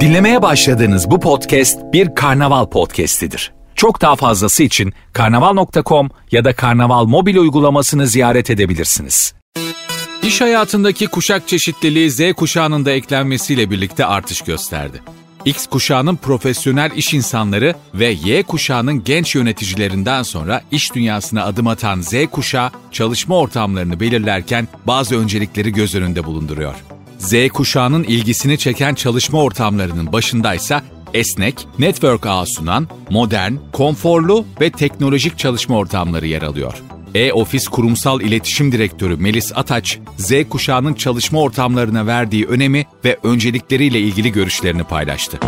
Dinlemeye başladığınız bu podcast bir karnaval podcastidir. Çok daha fazlası için karnaval.com ya da karnaval mobil uygulamasını ziyaret edebilirsiniz. İş hayatındaki kuşak çeşitliliği Z kuşağının da eklenmesiyle birlikte artış gösterdi. X kuşağının profesyonel iş insanları ve Y kuşağının genç yöneticilerinden sonra iş dünyasına adım atan Z kuşağı çalışma ortamlarını belirlerken bazı öncelikleri göz önünde bulunduruyor. Z kuşağının ilgisini çeken çalışma ortamlarının başındaysa esnek, network ağı sunan, modern, konforlu ve teknolojik çalışma ortamları yer alıyor. E-Ofis Kurumsal İletişim Direktörü Melis Ataç, Z kuşağının çalışma ortamlarına verdiği önemi ve öncelikleriyle ilgili görüşlerini paylaştı.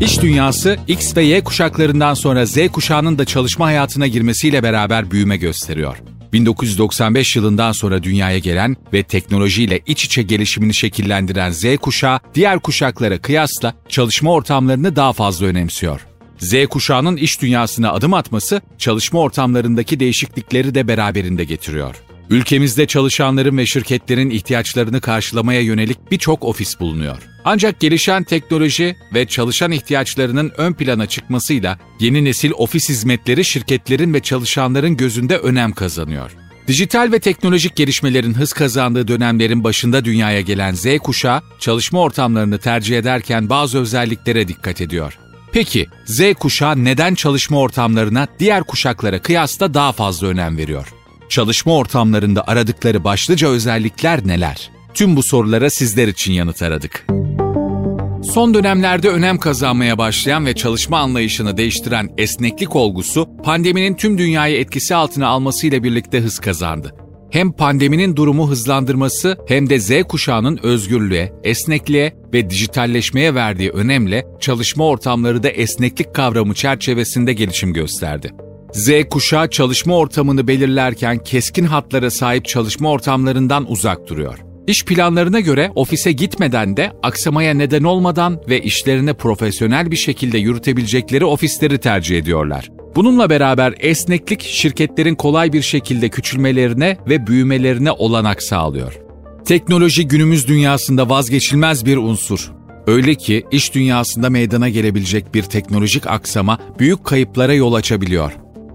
İş dünyası X ve Y kuşaklarından sonra Z kuşağının da çalışma hayatına girmesiyle beraber büyüme gösteriyor. 1995 yılından sonra dünyaya gelen ve teknolojiyle iç içe gelişimini şekillendiren Z kuşağı diğer kuşaklara kıyasla çalışma ortamlarını daha fazla önemsiyor. Z kuşağının iş dünyasına adım atması çalışma ortamlarındaki değişiklikleri de beraberinde getiriyor. Ülkemizde çalışanların ve şirketlerin ihtiyaçlarını karşılamaya yönelik birçok ofis bulunuyor. Ancak gelişen teknoloji ve çalışan ihtiyaçlarının ön plana çıkmasıyla yeni nesil ofis hizmetleri şirketlerin ve çalışanların gözünde önem kazanıyor. Dijital ve teknolojik gelişmelerin hız kazandığı dönemlerin başında dünyaya gelen Z kuşağı, çalışma ortamlarını tercih ederken bazı özelliklere dikkat ediyor. Peki Z kuşağı neden çalışma ortamlarına diğer kuşaklara kıyasla daha fazla önem veriyor? Çalışma ortamlarında aradıkları başlıca özellikler neler? Tüm bu sorulara sizler için yanıt aradık. Son dönemlerde önem kazanmaya başlayan ve çalışma anlayışını değiştiren esneklik olgusu pandeminin tüm dünyayı etkisi altına almasıyla birlikte hız kazandı. Hem pandeminin durumu hızlandırması hem de Z kuşağının özgürlüğe, esnekliğe ve dijitalleşmeye verdiği önemle çalışma ortamları da esneklik kavramı çerçevesinde gelişim gösterdi. Z kuşağı çalışma ortamını belirlerken keskin hatlara sahip çalışma ortamlarından uzak duruyor. İş planlarına göre ofise gitmeden de aksamaya neden olmadan ve işlerini profesyonel bir şekilde yürütebilecekleri ofisleri tercih ediyorlar. Bununla beraber esneklik şirketlerin kolay bir şekilde küçülmelerine ve büyümelerine olanak sağlıyor. Teknoloji günümüz dünyasında vazgeçilmez bir unsur. Öyle ki iş dünyasında meydana gelebilecek bir teknolojik aksama büyük kayıplara yol açabiliyor.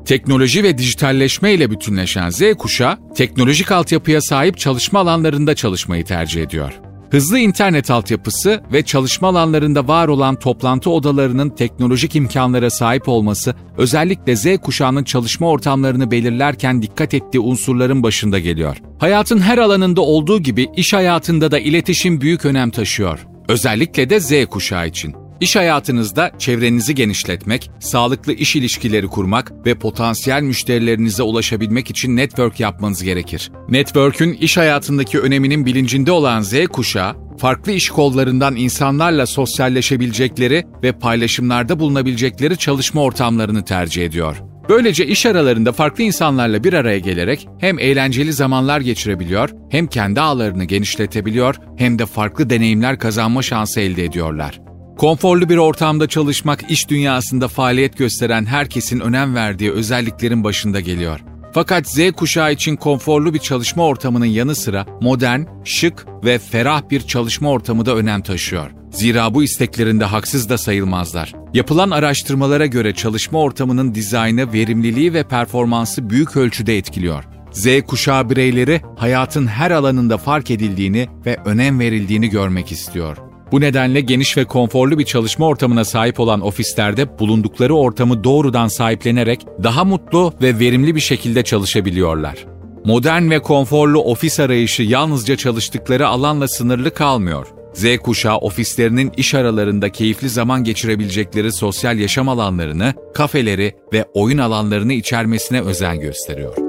Teknoloji ve dijitalleşme ile bütünleşen Z kuşağı, teknolojik altyapıya sahip çalışma alanlarında çalışmayı tercih ediyor. Hızlı internet altyapısı ve çalışma alanlarında var olan toplantı odalarının teknolojik imkanlara sahip olması özellikle Z kuşağının çalışma ortamlarını belirlerken dikkat ettiği unsurların başında geliyor. Hayatın her alanında olduğu gibi iş hayatında da iletişim büyük önem taşıyor. Özellikle de Z kuşağı için. İş hayatınızda çevrenizi genişletmek, sağlıklı iş ilişkileri kurmak ve potansiyel müşterilerinize ulaşabilmek için network yapmanız gerekir. Network'ün iş hayatındaki öneminin bilincinde olan Z kuşağı, farklı iş kollarından insanlarla sosyalleşebilecekleri ve paylaşımlarda bulunabilecekleri çalışma ortamlarını tercih ediyor. Böylece iş aralarında farklı insanlarla bir araya gelerek hem eğlenceli zamanlar geçirebiliyor, hem kendi ağlarını genişletebiliyor, hem de farklı deneyimler kazanma şansı elde ediyorlar. Konforlu bir ortamda çalışmak iş dünyasında faaliyet gösteren herkesin önem verdiği özelliklerin başında geliyor. Fakat Z kuşağı için konforlu bir çalışma ortamının yanı sıra modern, şık ve ferah bir çalışma ortamı da önem taşıyor. Zira bu isteklerinde haksız da sayılmazlar. Yapılan araştırmalara göre çalışma ortamının dizaynı, verimliliği ve performansı büyük ölçüde etkiliyor. Z kuşağı bireyleri hayatın her alanında fark edildiğini ve önem verildiğini görmek istiyor. Bu nedenle geniş ve konforlu bir çalışma ortamına sahip olan ofislerde bulundukları ortamı doğrudan sahiplenerek daha mutlu ve verimli bir şekilde çalışabiliyorlar. Modern ve konforlu ofis arayışı yalnızca çalıştıkları alanla sınırlı kalmıyor. Z kuşağı ofislerinin iş aralarında keyifli zaman geçirebilecekleri sosyal yaşam alanlarını, kafeleri ve oyun alanlarını içermesine özen gösteriyor.